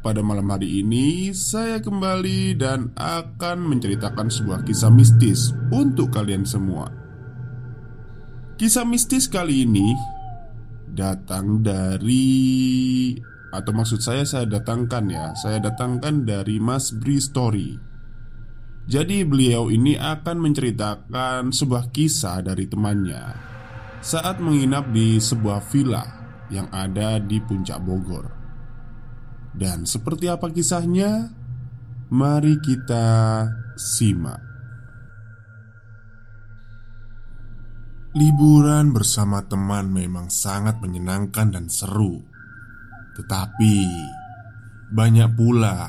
pada malam hari ini, saya kembali dan akan menceritakan sebuah kisah mistis untuk kalian semua. Kisah mistis kali ini datang dari, atau maksud saya, saya datangkan ya, saya datangkan dari Mas Bri Story. Jadi, beliau ini akan menceritakan sebuah kisah dari temannya saat menginap di sebuah villa yang ada di Puncak Bogor. Dan seperti apa kisahnya? Mari kita simak. Liburan bersama teman memang sangat menyenangkan dan seru. Tetapi banyak pula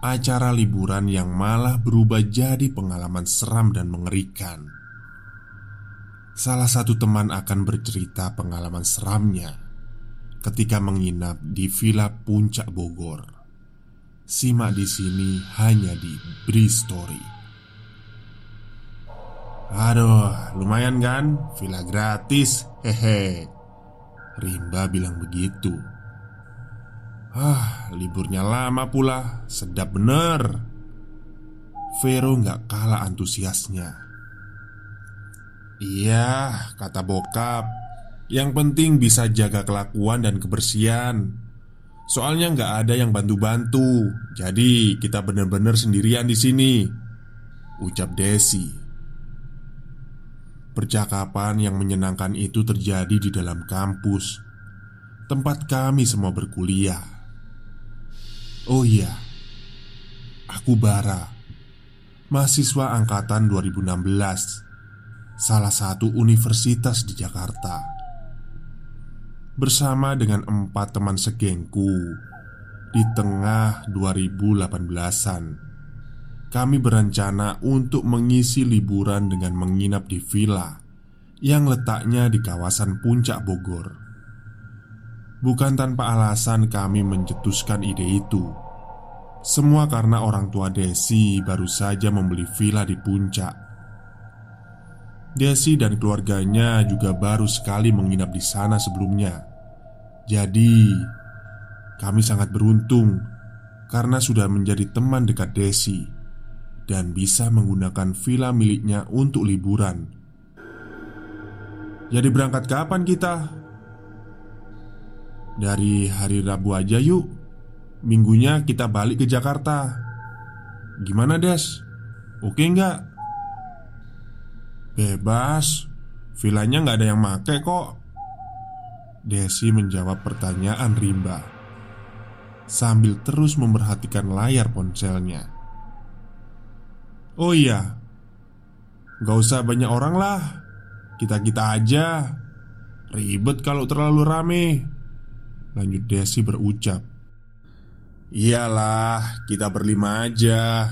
acara liburan yang malah berubah jadi pengalaman seram dan mengerikan. Salah satu teman akan bercerita pengalaman seramnya ketika menginap di Villa Puncak Bogor. Simak di sini hanya di Bri Story. Aduh, lumayan kan? Villa gratis, hehe. Rimba bilang begitu. Ah, liburnya lama pula, sedap bener. Vero nggak kalah antusiasnya. Iya, kata bokap, yang penting bisa jaga kelakuan dan kebersihan. Soalnya nggak ada yang bantu-bantu. Jadi kita benar-benar sendirian di sini. Ucap Desi. Percakapan yang menyenangkan itu terjadi di dalam kampus. Tempat kami semua berkuliah. Oh iya Aku Bara Mahasiswa angkatan 2016 Salah satu universitas di Jakarta bersama dengan empat teman segengku di tengah 2018-an. Kami berencana untuk mengisi liburan dengan menginap di villa yang letaknya di kawasan Puncak Bogor. Bukan tanpa alasan kami mencetuskan ide itu. Semua karena orang tua Desi baru saja membeli villa di puncak. Desi dan keluarganya juga baru sekali menginap di sana sebelumnya. Jadi, kami sangat beruntung karena sudah menjadi teman dekat Desi dan bisa menggunakan villa miliknya untuk liburan. Jadi berangkat kapan kita? Dari hari Rabu aja yuk Minggunya kita balik ke Jakarta Gimana Des? Oke nggak? Bebas. Villanya nggak ada yang make kok. Desi menjawab pertanyaan Rimba. Sambil terus memperhatikan layar ponselnya. Oh iya. Gak usah banyak orang lah. Kita-kita aja. Ribet kalau terlalu rame. Lanjut Desi berucap. Iyalah, kita berlima aja.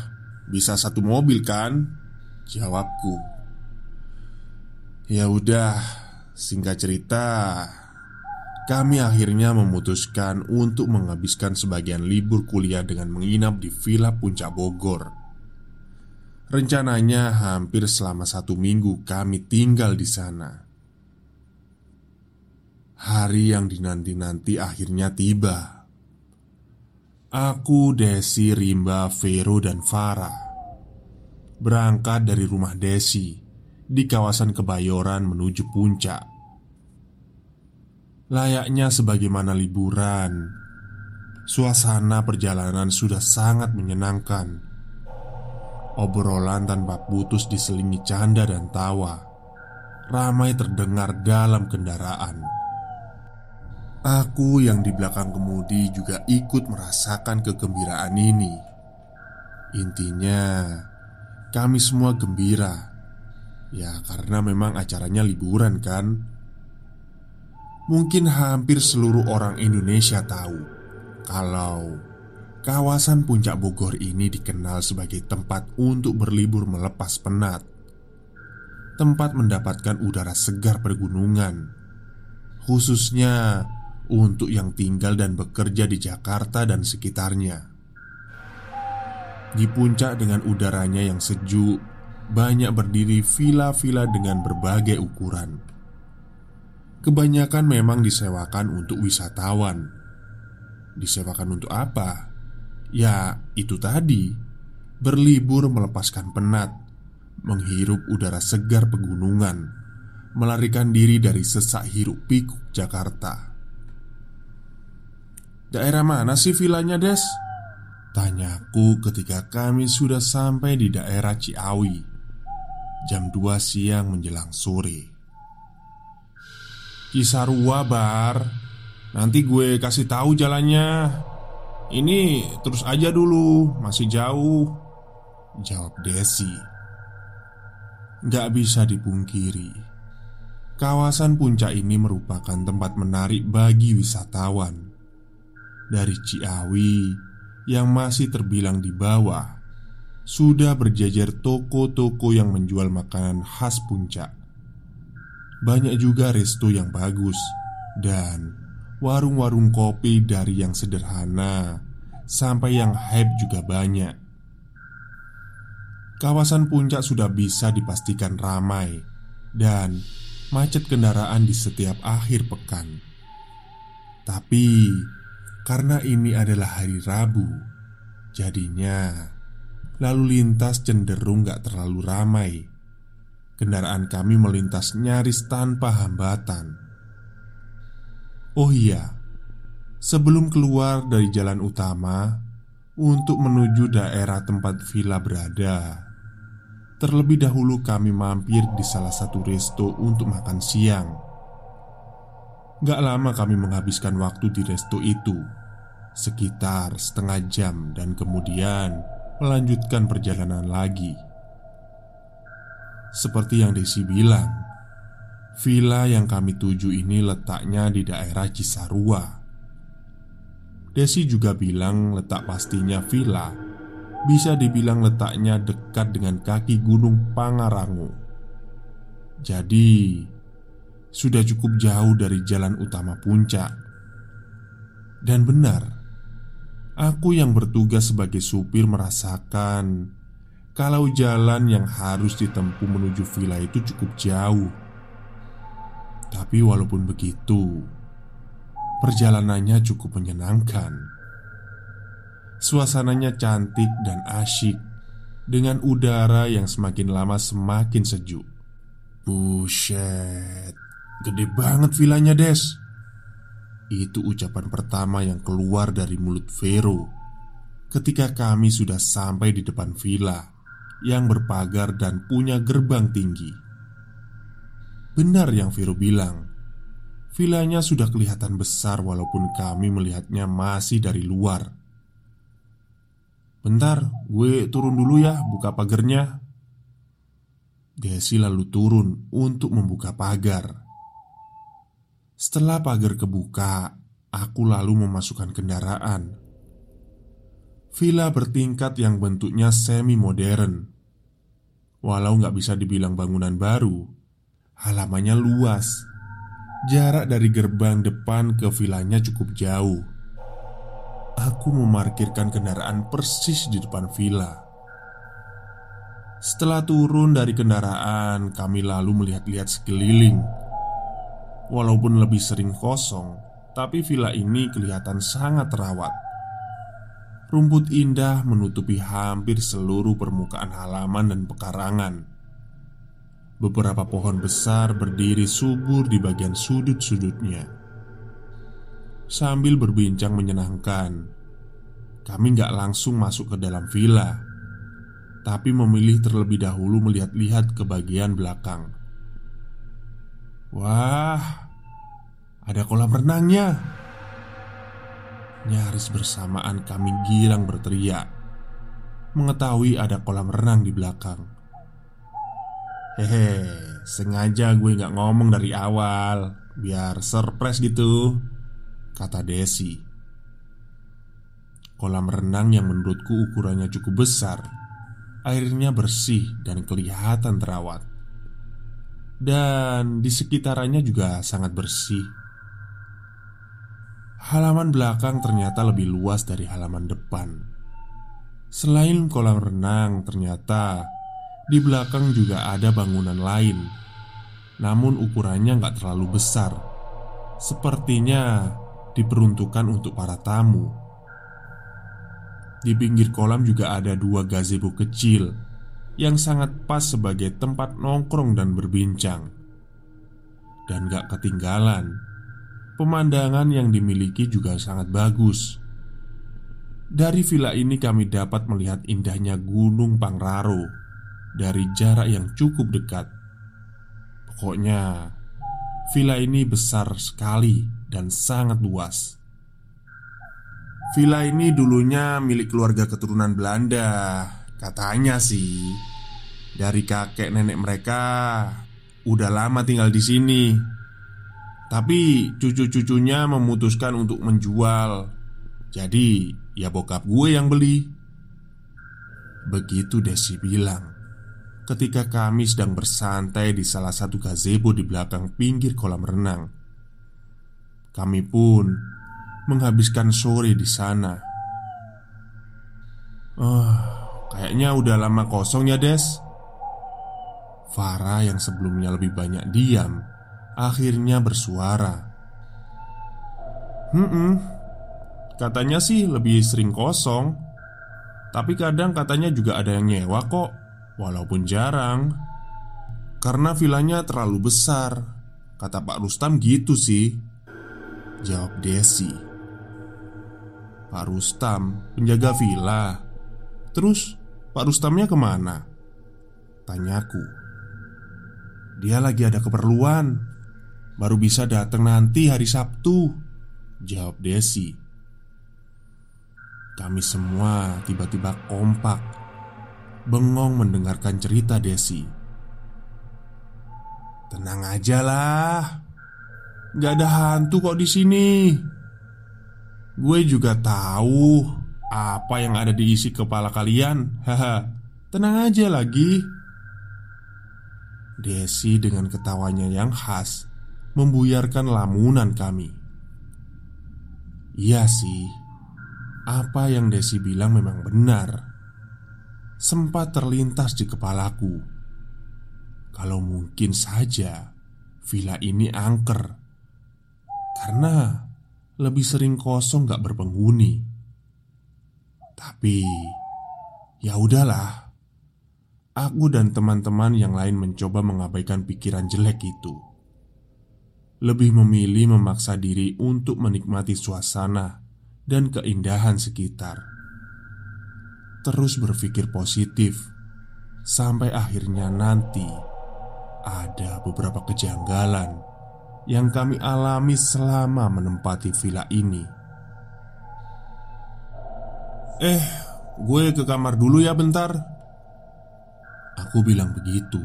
Bisa satu mobil kan? Jawabku Ya udah, singkat cerita, kami akhirnya memutuskan untuk menghabiskan sebagian libur kuliah dengan menginap di Villa Puncak Bogor. Rencananya hampir selama satu minggu kami tinggal di sana. Hari yang dinanti-nanti akhirnya tiba. Aku, Desi, Rimba, Vero, dan Farah berangkat dari rumah Desi di kawasan Kebayoran menuju puncak. Layaknya sebagaimana liburan, suasana perjalanan sudah sangat menyenangkan. Obrolan tanpa putus diselingi canda dan tawa, ramai terdengar dalam kendaraan. Aku yang di belakang kemudi juga ikut merasakan kegembiraan ini. Intinya, kami semua gembira. Ya, karena memang acaranya liburan, kan? Mungkin hampir seluruh orang Indonesia tahu kalau kawasan Puncak Bogor ini dikenal sebagai tempat untuk berlibur melepas penat, tempat mendapatkan udara segar pergunungan, khususnya untuk yang tinggal dan bekerja di Jakarta dan sekitarnya. Di puncak dengan udaranya yang sejuk, banyak berdiri villa-villa dengan berbagai ukuran kebanyakan memang disewakan untuk wisatawan. Disewakan untuk apa? Ya, itu tadi, berlibur melepaskan penat, menghirup udara segar pegunungan, melarikan diri dari sesak hiruk pikuk Jakarta. Daerah mana sih vilanya, Des? Tanyaku ketika kami sudah sampai di daerah Ciawi Jam 2 siang menjelang sore. Cisarua bar. Nanti gue kasih tahu jalannya. Ini terus aja dulu Masih jauh. Jawab Desi. Gak bisa dipungkiri Kawasan puncak ini merupakan tempat menarik bagi wisatawan. Dari Ciawi Yang masih terbilang di bawah Sudah berjajar toko-toko yang menjual makanan khas puncak banyak juga resto yang bagus dan warung-warung kopi dari yang sederhana sampai yang hype juga banyak. Kawasan puncak sudah bisa dipastikan ramai dan macet kendaraan di setiap akhir pekan. Tapi karena ini adalah hari Rabu, jadinya lalu lintas cenderung gak terlalu ramai Kendaraan kami melintas nyaris tanpa hambatan. Oh iya, sebelum keluar dari jalan utama untuk menuju daerah tempat villa berada, terlebih dahulu kami mampir di salah satu resto untuk makan siang. Gak lama kami menghabiskan waktu di resto itu, sekitar setengah jam, dan kemudian melanjutkan perjalanan lagi. Seperti yang Desi bilang, villa yang kami tuju ini letaknya di daerah Cisarua. Desi juga bilang letak pastinya villa bisa dibilang letaknya dekat dengan kaki Gunung Pangarango. Jadi, sudah cukup jauh dari jalan utama puncak. Dan benar, aku yang bertugas sebagai supir merasakan kalau jalan yang harus ditempuh menuju villa itu cukup jauh. Tapi walaupun begitu, perjalanannya cukup menyenangkan. Suasananya cantik dan asyik dengan udara yang semakin lama semakin sejuk. Buset, gede banget villanya, Des. Itu ucapan pertama yang keluar dari mulut Vero ketika kami sudah sampai di depan villa yang berpagar dan punya gerbang tinggi. Benar yang Viro bilang, vilanya sudah kelihatan besar walaupun kami melihatnya masih dari luar. Bentar, gue turun dulu ya, buka pagarnya. Desi lalu turun untuk membuka pagar. Setelah pagar kebuka, aku lalu memasukkan kendaraan. Villa bertingkat yang bentuknya semi modern Walau nggak bisa dibilang bangunan baru Halamannya luas Jarak dari gerbang depan ke vilanya cukup jauh. Aku memarkirkan kendaraan persis di depan villa. Setelah turun dari kendaraan, kami lalu melihat-lihat sekeliling. Walaupun lebih sering kosong, tapi villa ini kelihatan sangat terawat. Rumput indah menutupi hampir seluruh permukaan halaman dan pekarangan. Beberapa pohon besar berdiri subur di bagian sudut-sudutnya. Sambil berbincang menyenangkan, kami nggak langsung masuk ke dalam villa, tapi memilih terlebih dahulu melihat-lihat ke bagian belakang. Wah, ada kolam renangnya. Nyaris bersamaan kami girang berteriak Mengetahui ada kolam renang di belakang. Hehe, sengaja gue gak ngomong dari awal Biar surprise gitu Kata Desi. Kolam renang yang menurutku ukurannya cukup besar Airnya bersih dan kelihatan terawat Dan di sekitarannya juga sangat bersih. Halaman belakang ternyata lebih luas dari halaman depan. Selain kolam renang ternyata di belakang juga ada bangunan lain. Namun ukurannya nggak terlalu besar. Sepertinya diperuntukkan untuk para tamu. Di pinggir kolam juga ada dua gazebo kecil Yang sangat pas sebagai tempat nongkrong dan berbincang Dan gak ketinggalan Pemandangan yang dimiliki juga sangat bagus Dari villa ini kami dapat melihat indahnya Gunung Pangraro dari jarak yang cukup dekat. Pokoknya, villa ini besar sekali dan sangat luas. Villa ini dulunya milik keluarga keturunan Belanda, katanya sih. Dari kakek nenek mereka udah lama tinggal di sini. Tapi cucu-cucunya memutuskan untuk menjual. Jadi, ya bokap gue yang beli. Begitu Desi bilang ketika kami sedang bersantai di salah satu gazebo di belakang pinggir kolam renang. Kami pun menghabiskan sore di sana. Oh, kayaknya udah lama kosong ya, Des. Farah yang sebelumnya lebih banyak diam, akhirnya bersuara. Hmm, katanya sih lebih sering kosong, tapi kadang katanya juga ada yang nyewa kok. Walaupun jarang Karena vilanya terlalu besar Kata Pak Rustam gitu sih Jawab Desi Pak Rustam penjaga villa Terus Pak Rustamnya ke mana? Tanyaku Dia lagi ada keperluan Baru bisa datang nanti hari Sabtu Jawab Desi Kami semua tiba-tiba kompak bengong mendengarkan cerita Desi. Tenang aja lah, gak ada hantu kok di sini. Gue juga tahu apa yang ada di isi kepala kalian. Haha, tenang aja lagi. Desi dengan ketawanya yang khas membuyarkan lamunan kami. Iya sih, apa yang Desi bilang memang benar sempat terlintas di kepalaku Kalau mungkin saja villa ini angker Karena lebih sering kosong gak berpenghuni Tapi ya udahlah. Aku dan teman-teman yang lain mencoba mengabaikan pikiran jelek itu. Lebih memilih memaksa diri untuk menikmati suasana dan keindahan sekitar. Terus berpikir positif sampai akhirnya nanti ada beberapa kejanggalan yang kami alami selama menempati villa ini. Eh, gue ke kamar dulu ya bentar. Aku bilang begitu.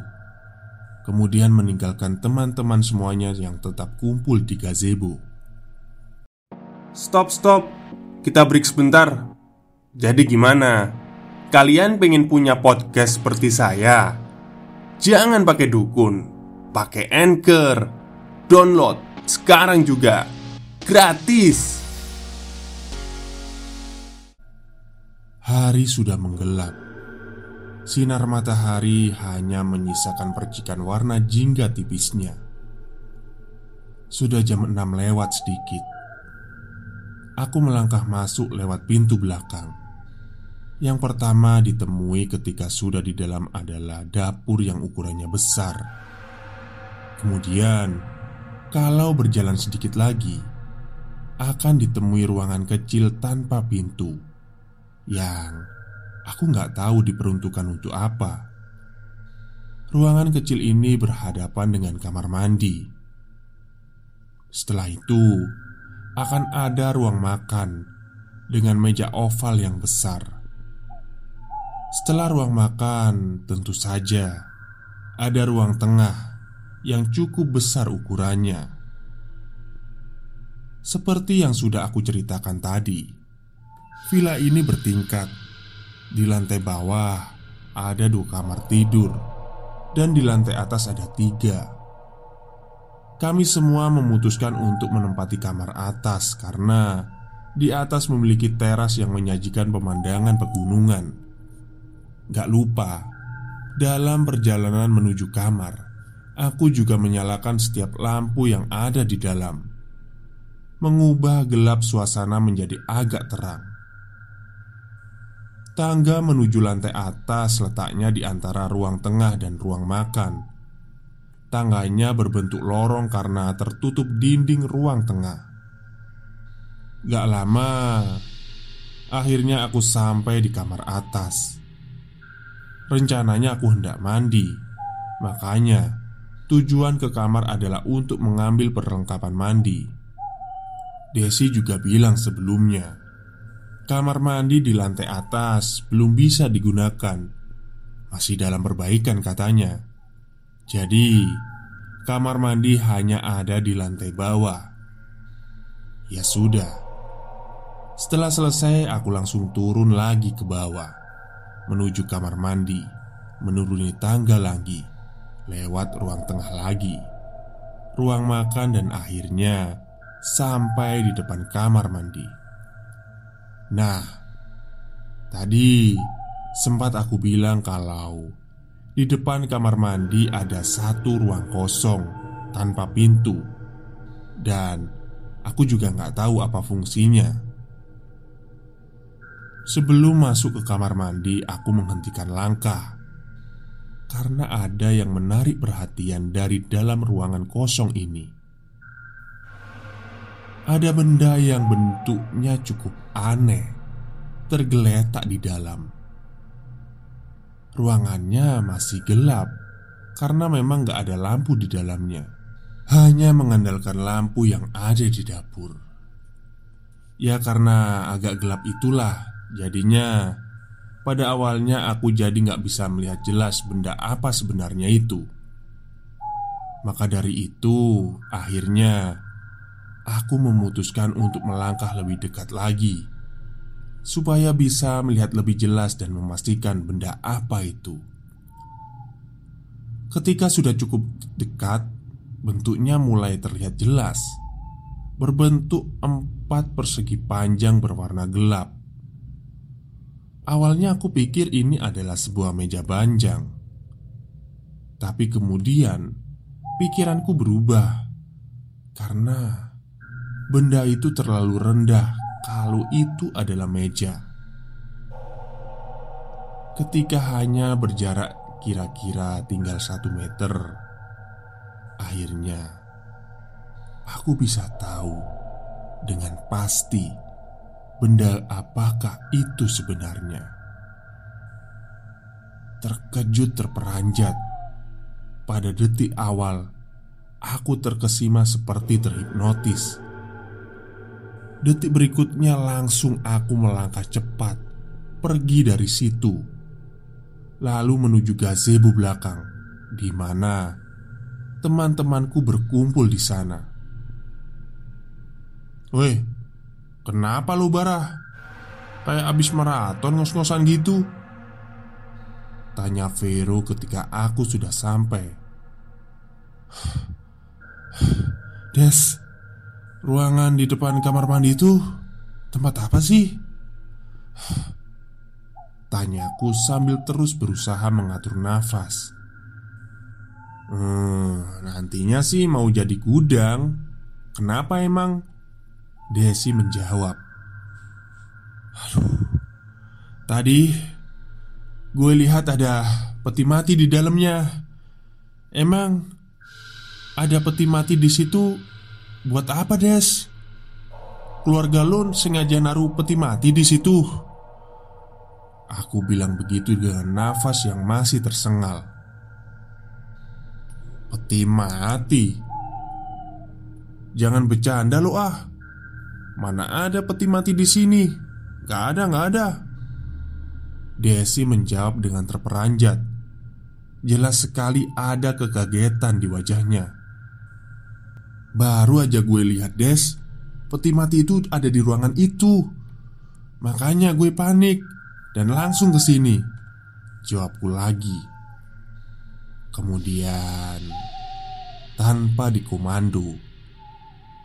Kemudian meninggalkan teman-teman semuanya yang tetap kumpul di gazebo. Stop, stop. Kita break sebentar. Jadi gimana? Kalian pengen punya podcast seperti saya? Jangan pakai dukun, pakai anchor, download sekarang juga gratis. Hari sudah menggelap. Sinar matahari hanya menyisakan percikan warna jingga tipisnya. Sudah jam 6 lewat sedikit. Aku melangkah masuk lewat pintu belakang. Yang pertama ditemui ketika sudah di dalam adalah dapur yang ukurannya besar. Kemudian kalau berjalan sedikit lagi, akan ditemui ruangan kecil tanpa pintu yang aku nggak tahu diperuntukkan untuk apa. Ruangan kecil ini berhadapan dengan kamar mandi. Setelah itu, akan ada ruang makan dengan meja oval yang besar. Setelah ruang makan, tentu saja ada ruang tengah yang cukup besar ukurannya. Seperti yang sudah aku ceritakan tadi, villa ini bertingkat. Di lantai bawah ada dua kamar tidur, dan di lantai atas ada tiga. Kami semua memutuskan untuk menempati kamar atas karena di atas memiliki teras yang menyajikan pemandangan pegunungan. Gak lupa, dalam perjalanan menuju kamar, Aku juga menyalakan setiap lampu yang ada di dalam Mengubah gelap suasana menjadi agak terang Tangga menuju lantai atas letaknya di antara ruang tengah dan ruang makan. Tangganya berbentuk lorong karena tertutup dinding ruang tengah. Gak lama Akhirnya aku sampai di kamar atas. Rencananya aku hendak mandi. Makanya Tujuan ke kamar adalah untuk mengambil perlengkapan mandi. Desi juga bilang sebelumnya, kamar mandi di lantai atas belum bisa digunakan, masih dalam perbaikan katanya. Jadi, kamar mandi hanya ada di lantai bawah. Ya sudah, setelah selesai, aku langsung turun lagi ke bawah menuju kamar mandi, menuruni tangga lagi lewat ruang tengah lagi, ruang makan, dan akhirnya sampai di depan kamar mandi. Nah, tadi sempat aku bilang kalau di depan kamar mandi ada satu ruang kosong tanpa pintu, dan aku juga nggak tahu apa fungsinya. Sebelum masuk ke kamar mandi, aku menghentikan langkah karena ada yang menarik perhatian dari dalam ruangan kosong ini. Ada benda yang bentuknya cukup aneh tergeletak di dalam. Ruangannya masih gelap karena memang gak ada lampu di dalamnya, hanya mengandalkan lampu yang ada di dapur. Ya, karena agak gelap itulah, jadinya pada awalnya aku jadi nggak bisa melihat jelas benda apa sebenarnya itu Maka dari itu akhirnya Aku memutuskan untuk melangkah lebih dekat lagi Supaya bisa melihat lebih jelas dan memastikan benda apa itu. Ketika sudah cukup dekat Bentuknya mulai terlihat jelas Berbentuk empat persegi panjang berwarna gelap. Awalnya aku pikir ini adalah sebuah meja banjang Tapi kemudian Pikiranku berubah Karena Benda itu terlalu rendah Kalau itu adalah meja Ketika hanya berjarak kira-kira tinggal satu meter Akhirnya Aku bisa tahu Dengan pasti Benda apakah itu sebenarnya? Terkejut terperanjat Pada detik awal Aku terkesima seperti terhipnotis Detik berikutnya langsung aku melangkah cepat Pergi dari situ Lalu menuju gazebo belakang di mana teman-temanku berkumpul di sana. Weh, Kenapa lu Barah? Kayak abis maraton ngos-ngosan gitu Tanya Vero ketika aku sudah sampai Des, ruangan di depan kamar mandi itu tempat apa sih? Tanyaku sambil terus berusaha mengatur nafas. Hmm, nantinya sih mau jadi gudang. Kenapa emang? Desi menjawab. Aduh, tadi gue lihat ada peti mati di dalamnya. Emang ada peti mati di situ buat apa, Des? Keluarga lo sengaja naruh peti mati di situ. Aku bilang begitu dengan nafas yang masih tersengal. Peti mati. Jangan bercanda lo ah. Mana ada peti mati di sini? Gak ada, gak ada. Desi menjawab dengan terperanjat. Jelas sekali ada kekagetan di wajahnya. Baru aja gue lihat Des. Peti mati itu ada di ruangan itu. Makanya gue panik Dan langsung ke sini. Jawabku lagi. Kemudian Tanpa dikomando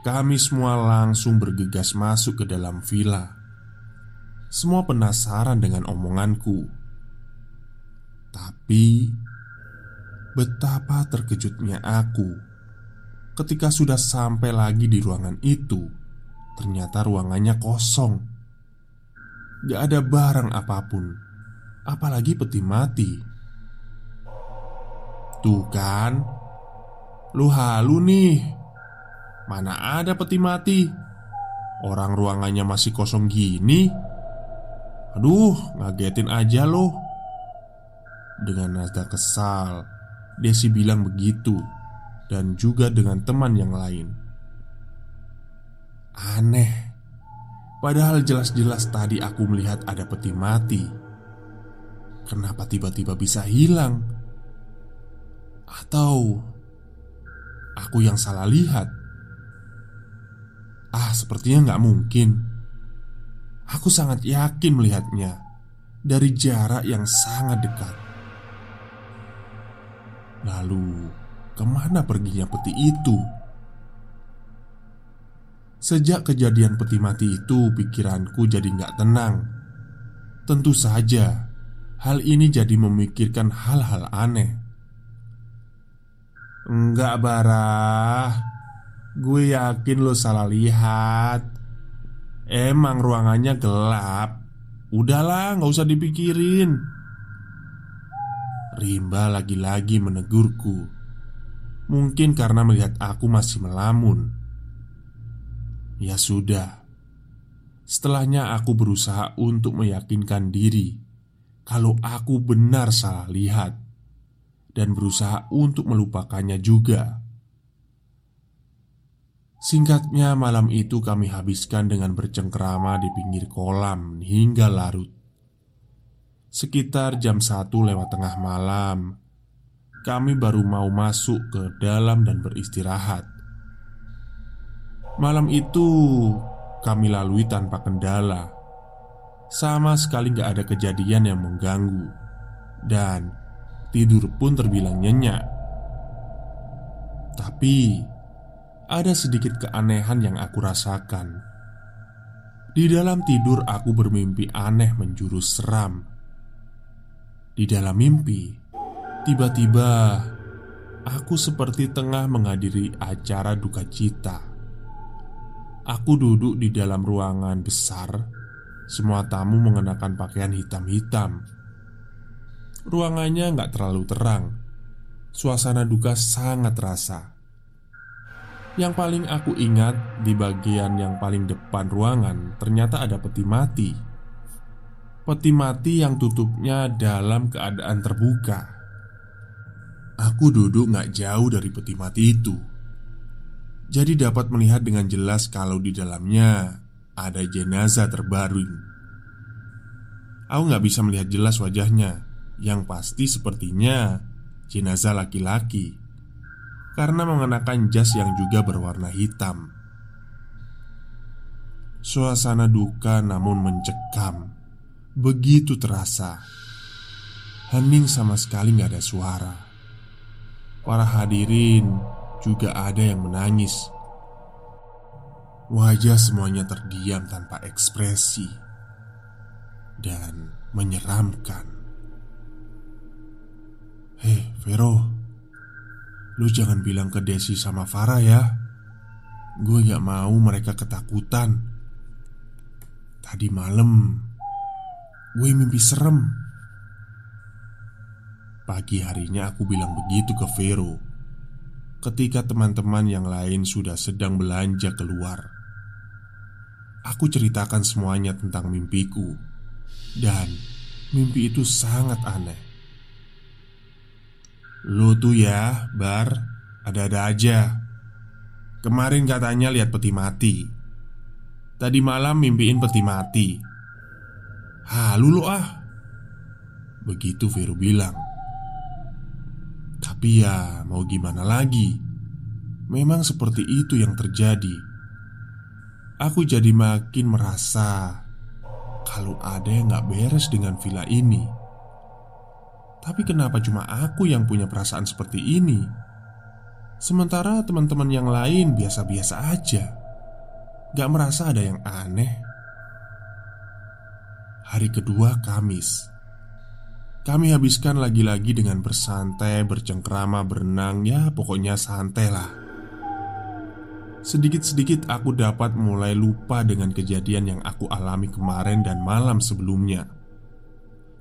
Kami semua langsung bergegas masuk ke dalam villa. Semua penasaran dengan omonganku. Tapi Betapa terkejutnya aku Ketika sudah sampai lagi di ruangan itu, ternyata ruangannya kosong. Gak ada barang apa pun, apalagi peti mati. Tuh kan, lu halu nih. Mana ada peti mati? Orang ruangannya masih kosong gini. Aduh, ngagetin aja loh. Dengan nada kesal, Desi bilang begitu dan juga dengan teman yang lain. Aneh, padahal jelas-jelas tadi aku melihat ada peti mati. Kenapa tiba-tiba bisa hilang? Atau aku yang salah lihat? Ah, sepertinya nggak mungkin. Aku sangat yakin melihatnya dari jarak yang sangat dekat. Lalu, Ke mana perginya peti itu? Sejak kejadian peti mati itu, pikiranku jadi nggak tenang. Tentu saja, hal ini jadi memikirkan hal-hal aneh. Enggak, Barah. Gue yakin lo salah lihat. Emang ruangannya gelap. Udahlah, nggak usah dipikirin. Rimba lagi-lagi menegurku. Mungkin karena melihat aku masih melamun. Ya sudah. Setelahnya aku berusaha untuk meyakinkan diri Kalau aku benar salah lihat Dan berusaha untuk melupakannya juga. Singkatnya malam itu kami habiskan dengan bercengkrama di pinggir kolam hingga larut. Sekitar jam satu lewat tengah malam kami baru mau masuk ke dalam dan beristirahat. Malam itu kami lalui tanpa kendala. Sama sekali gak ada kejadian yang mengganggu, dan tidur pun terbilang nyenyak. Tapi ada sedikit keanehan yang aku rasakan. Di dalam tidur, aku bermimpi aneh menjurus seram. Di dalam mimpi, Tiba-tiba aku seperti tengah menghadiri acara duka cita. Aku duduk di dalam ruangan besar. Semua tamu mengenakan pakaian hitam-hitam. Ruangannya nggak terlalu terang. Suasana duka sangat terasa. Yang paling aku ingat di bagian yang paling depan ruangan ternyata ada peti mati. Peti mati yang tutupnya dalam keadaan terbuka. Aku duduk gak jauh dari peti mati itu. Jadi dapat melihat dengan jelas kalau di dalamnya ada jenazah terbaru Aku gak bisa melihat jelas wajahnya. Yang pasti sepertinya jenazah laki-laki. Karena mengenakan jas yang juga berwarna hitam. Suasana duka namun mencekam. Begitu terasa. Hening sama sekali gak ada suara Para hadirin juga ada yang menangis Wajah semuanya terdiam tanpa ekspresi dan menyeramkan. Hei, Vero, lu jangan bilang ke Desi sama Farah ya. Gue gak mau mereka ketakutan. Tadi malam, gue mimpi serem. Pagi harinya aku bilang begitu ke Vero. Ketika teman-teman yang lain sudah sedang belanja keluar. Aku ceritakan semuanya tentang mimpiku. Dan mimpi itu sangat aneh. Lu tuh ya, Bar Ada-ada aja. Kemarin katanya lihat peti mati. Tadi malam mimpiin peti mati. Halu lo ah. Begitu Vero bilang Tapi ya mau gimana lagi? Memang seperti itu yang terjadi. Aku jadi makin merasa kalau ada yang gak beres dengan villa ini. Tapi kenapa cuma aku yang punya perasaan seperti ini? Sementara teman-teman yang lain biasa-biasa aja. Gak merasa ada yang aneh. Hari kedua Kamis Kami habiskan lagi-lagi dengan bersantai, bercengkrama, berenang Ya pokoknya santai lah. Sedikit-sedikit aku dapat mulai lupa dengan kejadian yang aku alami kemarin dan malam sebelumnya.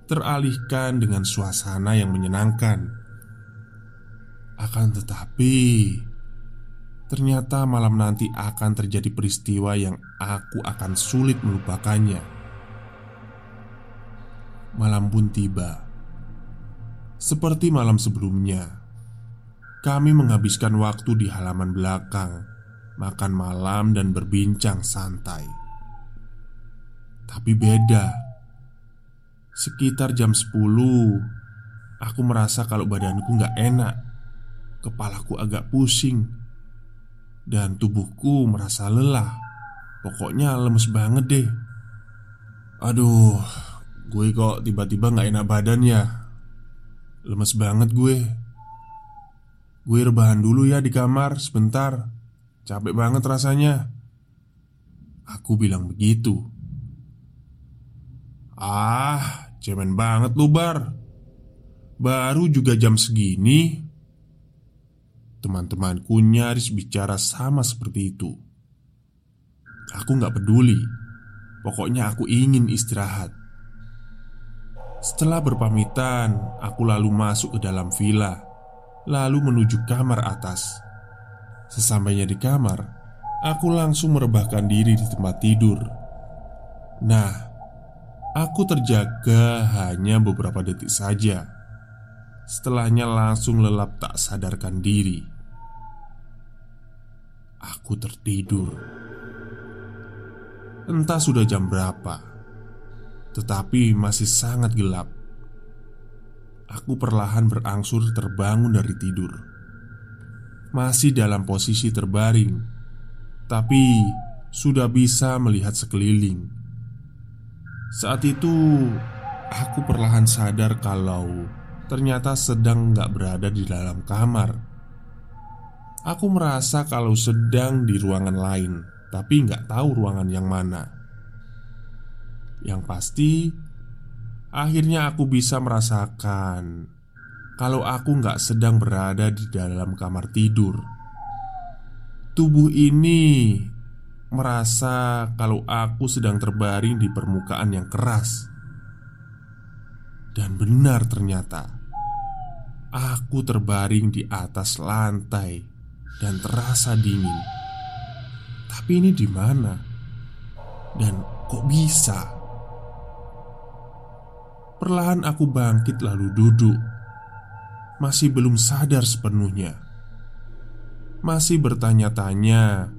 Teralihkan dengan suasana yang menyenangkan. Akan tetapi Ternyata malam nanti akan terjadi peristiwa yang aku akan sulit melupakannya. Malam pun tiba Seperti malam sebelumnya Kami menghabiskan waktu di halaman belakang makan malam dan berbincang santai. Tapi beda. Sekitar jam 10 Aku merasa kalau badanku gak enak Kepalaku agak pusing Dan tubuhku merasa lelah Pokoknya lemes banget deh Aduh Gue kok tiba-tiba gak enak badan ya Lemes banget gue. Gue rebahan dulu ya di kamar sebentar. Capek banget rasanya. Aku bilang begitu. Ah, cemen banget lu bar. Baru juga jam segini. Teman-temanku nyaris bicara sama seperti itu. Aku gak peduli. Pokoknya aku ingin istirahat Setelah berpamitan Aku lalu masuk ke dalam villa Lalu menuju kamar atas Sesampainya di kamar, aku langsung merebahkan diri di tempat tidur. Nah, aku terjaga hanya beberapa detik saja. Setelahnya langsung lelap tak sadarkan diri. Aku tertidur. Entah sudah jam berapa, tetapi masih sangat gelap. Aku perlahan berangsur terbangun dari tidur masih dalam posisi terbaring, tapi sudah bisa melihat sekeliling. Saat itu, aku perlahan sadar kalau ternyata sedang nggak berada di dalam kamar. Aku merasa kalau sedang di ruangan lain, tapi nggak tahu ruangan yang mana. Yang pasti, akhirnya aku bisa merasakan kalau aku nggak sedang berada di dalam kamar tidur. Tubuh ini merasa kalau aku sedang terbaring di permukaan yang keras, dan benar ternyata aku terbaring di atas lantai dan terasa dingin. Tapi ini di mana? Dan kok bisa? Perlahan aku bangkit lalu duduk masih belum sadar sepenuhnya. Masih bertanya-tanya,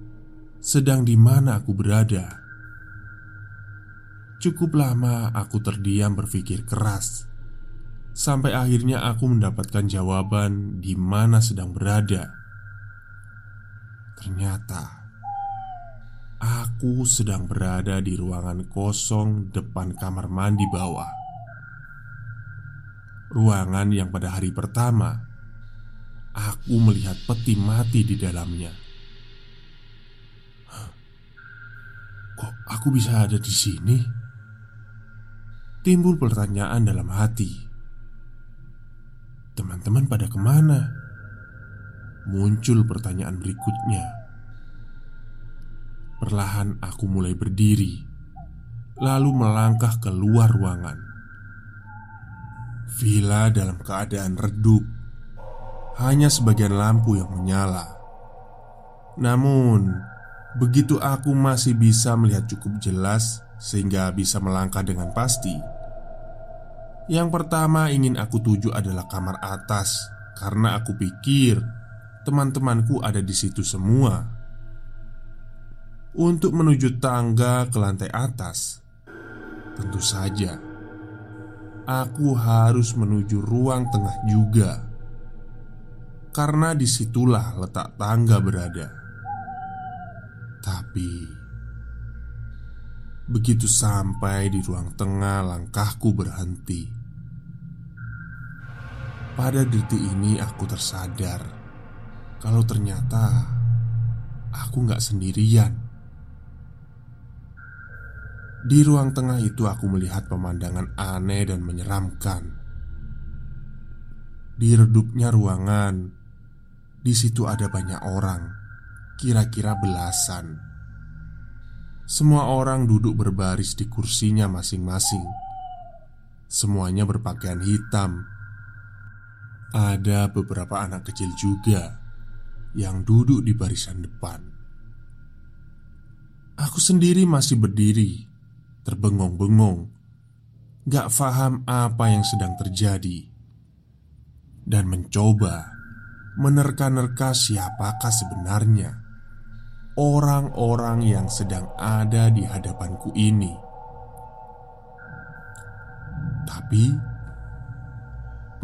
sedang di mana aku berada. Cukup lama aku terdiam berpikir keras, sampai akhirnya aku mendapatkan jawaban di mana sedang berada. Ternyata aku sedang berada di ruangan kosong depan kamar mandi bawah ruangan yang pada hari pertama aku melihat peti mati di dalamnya. Kok aku bisa ada di sini? Timbul pertanyaan dalam hati. Teman-teman pada ke mana? Muncul pertanyaan berikutnya. Perlahan aku mulai berdiri, lalu melangkah keluar ruangan. Villa dalam keadaan redup, hanya sebagian lampu yang menyala. Namun, begitu aku masih bisa melihat cukup jelas sehingga bisa melangkah dengan pasti. Yang pertama ingin aku tuju adalah kamar atas karena aku pikir teman-temanku ada di situ semua. Untuk menuju tangga ke lantai atas, tentu saja aku harus menuju ruang tengah juga, karena di situlah letak tangga berada. Tapi begitu sampai di ruang tengah, langkahku berhenti. Pada detik ini, aku tersadar kalau ternyata aku nggak sendirian. Di ruang tengah itu, aku melihat pemandangan aneh dan menyeramkan. Di redupnya ruangan, di situ ada banyak orang kira-kira belasan. Semua orang duduk berbaris di kursinya masing-masing. Semuanya berpakaian hitam. Ada beberapa anak kecil juga yang duduk di barisan depan. Aku sendiri masih berdiri, terbengong-bengong, gak faham apa yang sedang terjadi, dan mencoba menerka-nerka siapakah sebenarnya orang-orang yang sedang ada di hadapanku ini. Tapi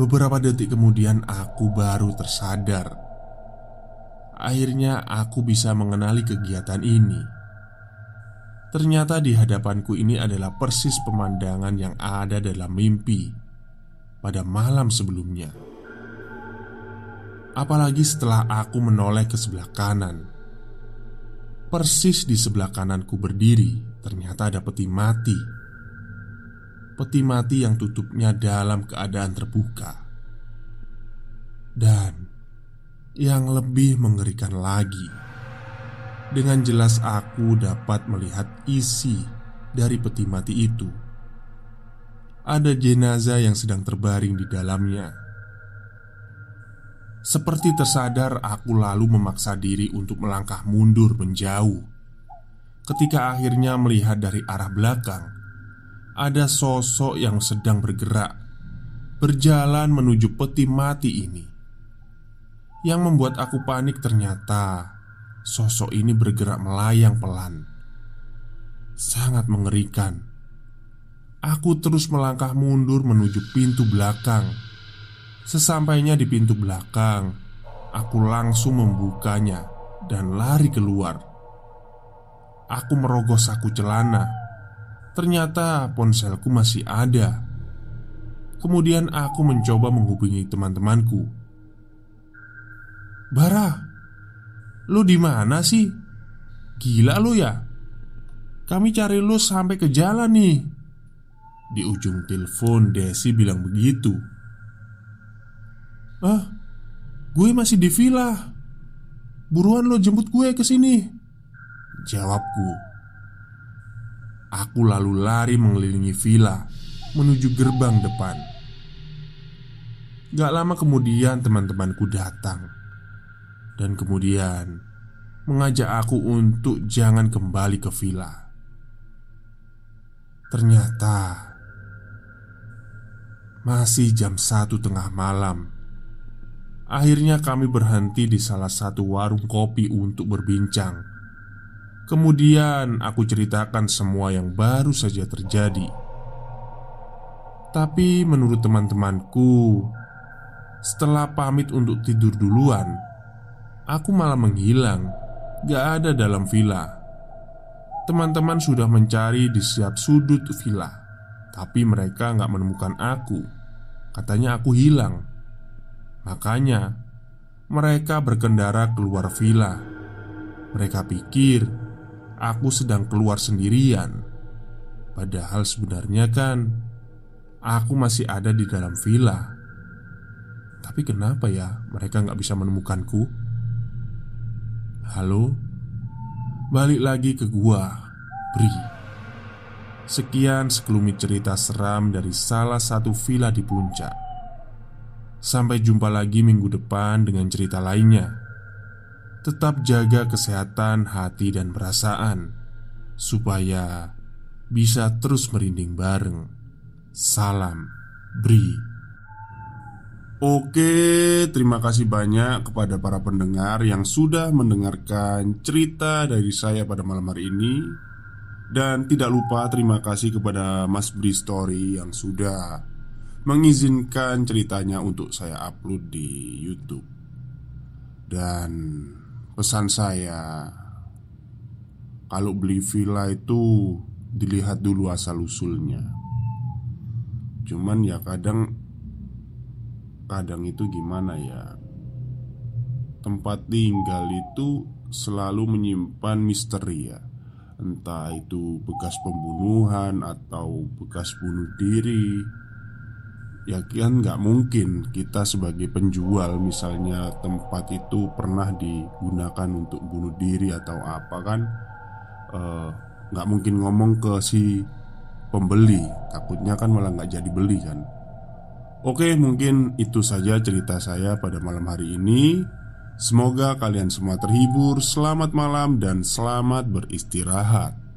beberapa detik kemudian aku baru tersadar. Akhirnya aku bisa mengenali kegiatan ini. Ternyata di hadapanku ini adalah persis pemandangan yang ada dalam mimpi pada malam sebelumnya. Apalagi setelah aku menoleh ke sebelah kanan Persis di sebelah kananku berdiri, ternyata ada peti mati. Peti mati yang tutupnya dalam keadaan terbuka. Dan yang lebih mengerikan lagi, dengan jelas aku dapat melihat isi dari peti mati itu. Ada jenazah yang sedang terbaring di dalamnya seperti tersadar, aku lalu memaksa diri untuk melangkah mundur menjauh. Ketika akhirnya melihat dari arah belakang, ada sosok yang sedang bergerak, berjalan menuju peti mati ini. Yang membuat aku panik ternyata sosok ini bergerak melayang pelan, sangat mengerikan. Aku terus melangkah mundur menuju pintu belakang Sesampainya di pintu belakang, aku langsung membukanya dan lari keluar. Aku merogoh saku celana. Ternyata ponselku masih ada. Kemudian aku mencoba menghubungi teman-temanku. "Bara, lu di mana sih? Gila lu ya? Kami cari lu sampai ke jalan nih." Di ujung telepon Desi bilang begitu. Ah, gue masih di villa. Buruan lo jemput gue ke sini. Jawabku. Aku lalu lari mengelilingi villa menuju gerbang depan. Gak lama kemudian teman-temanku datang Dan kemudian Mengajak aku untuk jangan kembali ke villa Ternyata Masih jam satu tengah malam Akhirnya kami berhenti di salah satu warung kopi untuk berbincang. Kemudian aku ceritakan semua yang baru saja terjadi. Tapi menurut teman-temanku, setelah pamit untuk tidur duluan, aku malah menghilang, gak ada dalam villa. Teman-teman sudah mencari di setiap sudut villa, tapi mereka gak menemukan aku. Katanya aku hilang. Makanya, mereka berkendara keluar villa. Mereka pikir aku sedang keluar sendirian. Padahal sebenarnya kan aku masih ada di dalam villa. Tapi kenapa ya mereka nggak bisa menemukanku? Halo, balik lagi ke gua, Bri. Sekian sekelumit cerita seram dari salah satu villa di puncak. Sampai jumpa lagi minggu depan dengan cerita lainnya. Tetap jaga kesehatan hati dan perasaan, supaya bisa terus merinding bareng. Salam Bri. Oke, terima kasih banyak kepada para pendengar yang sudah mendengarkan cerita dari saya pada malam hari ini. Dan tidak lupa terima kasih kepada Mas Bri Story yang sudah mengizinkan ceritanya untuk saya upload di YouTube. Dan pesan saya kalau beli villa itu dilihat dulu asal-usulnya. Cuman ya kadang kadang itu gimana ya? Tempat tinggal itu selalu menyimpan misteri ya. Entah itu bekas pembunuhan atau bekas bunuh diri Ya kan nggak mungkin kita sebagai penjual misalnya tempat itu pernah digunakan untuk bunuh diri atau apa kan eh, nggak mungkin ngomong ke si pembeli takutnya kan malah nggak jadi beli kan Oke mungkin itu saja cerita saya pada malam hari ini. Semoga kalian semua terhibur. Selamat malam dan selamat beristirahat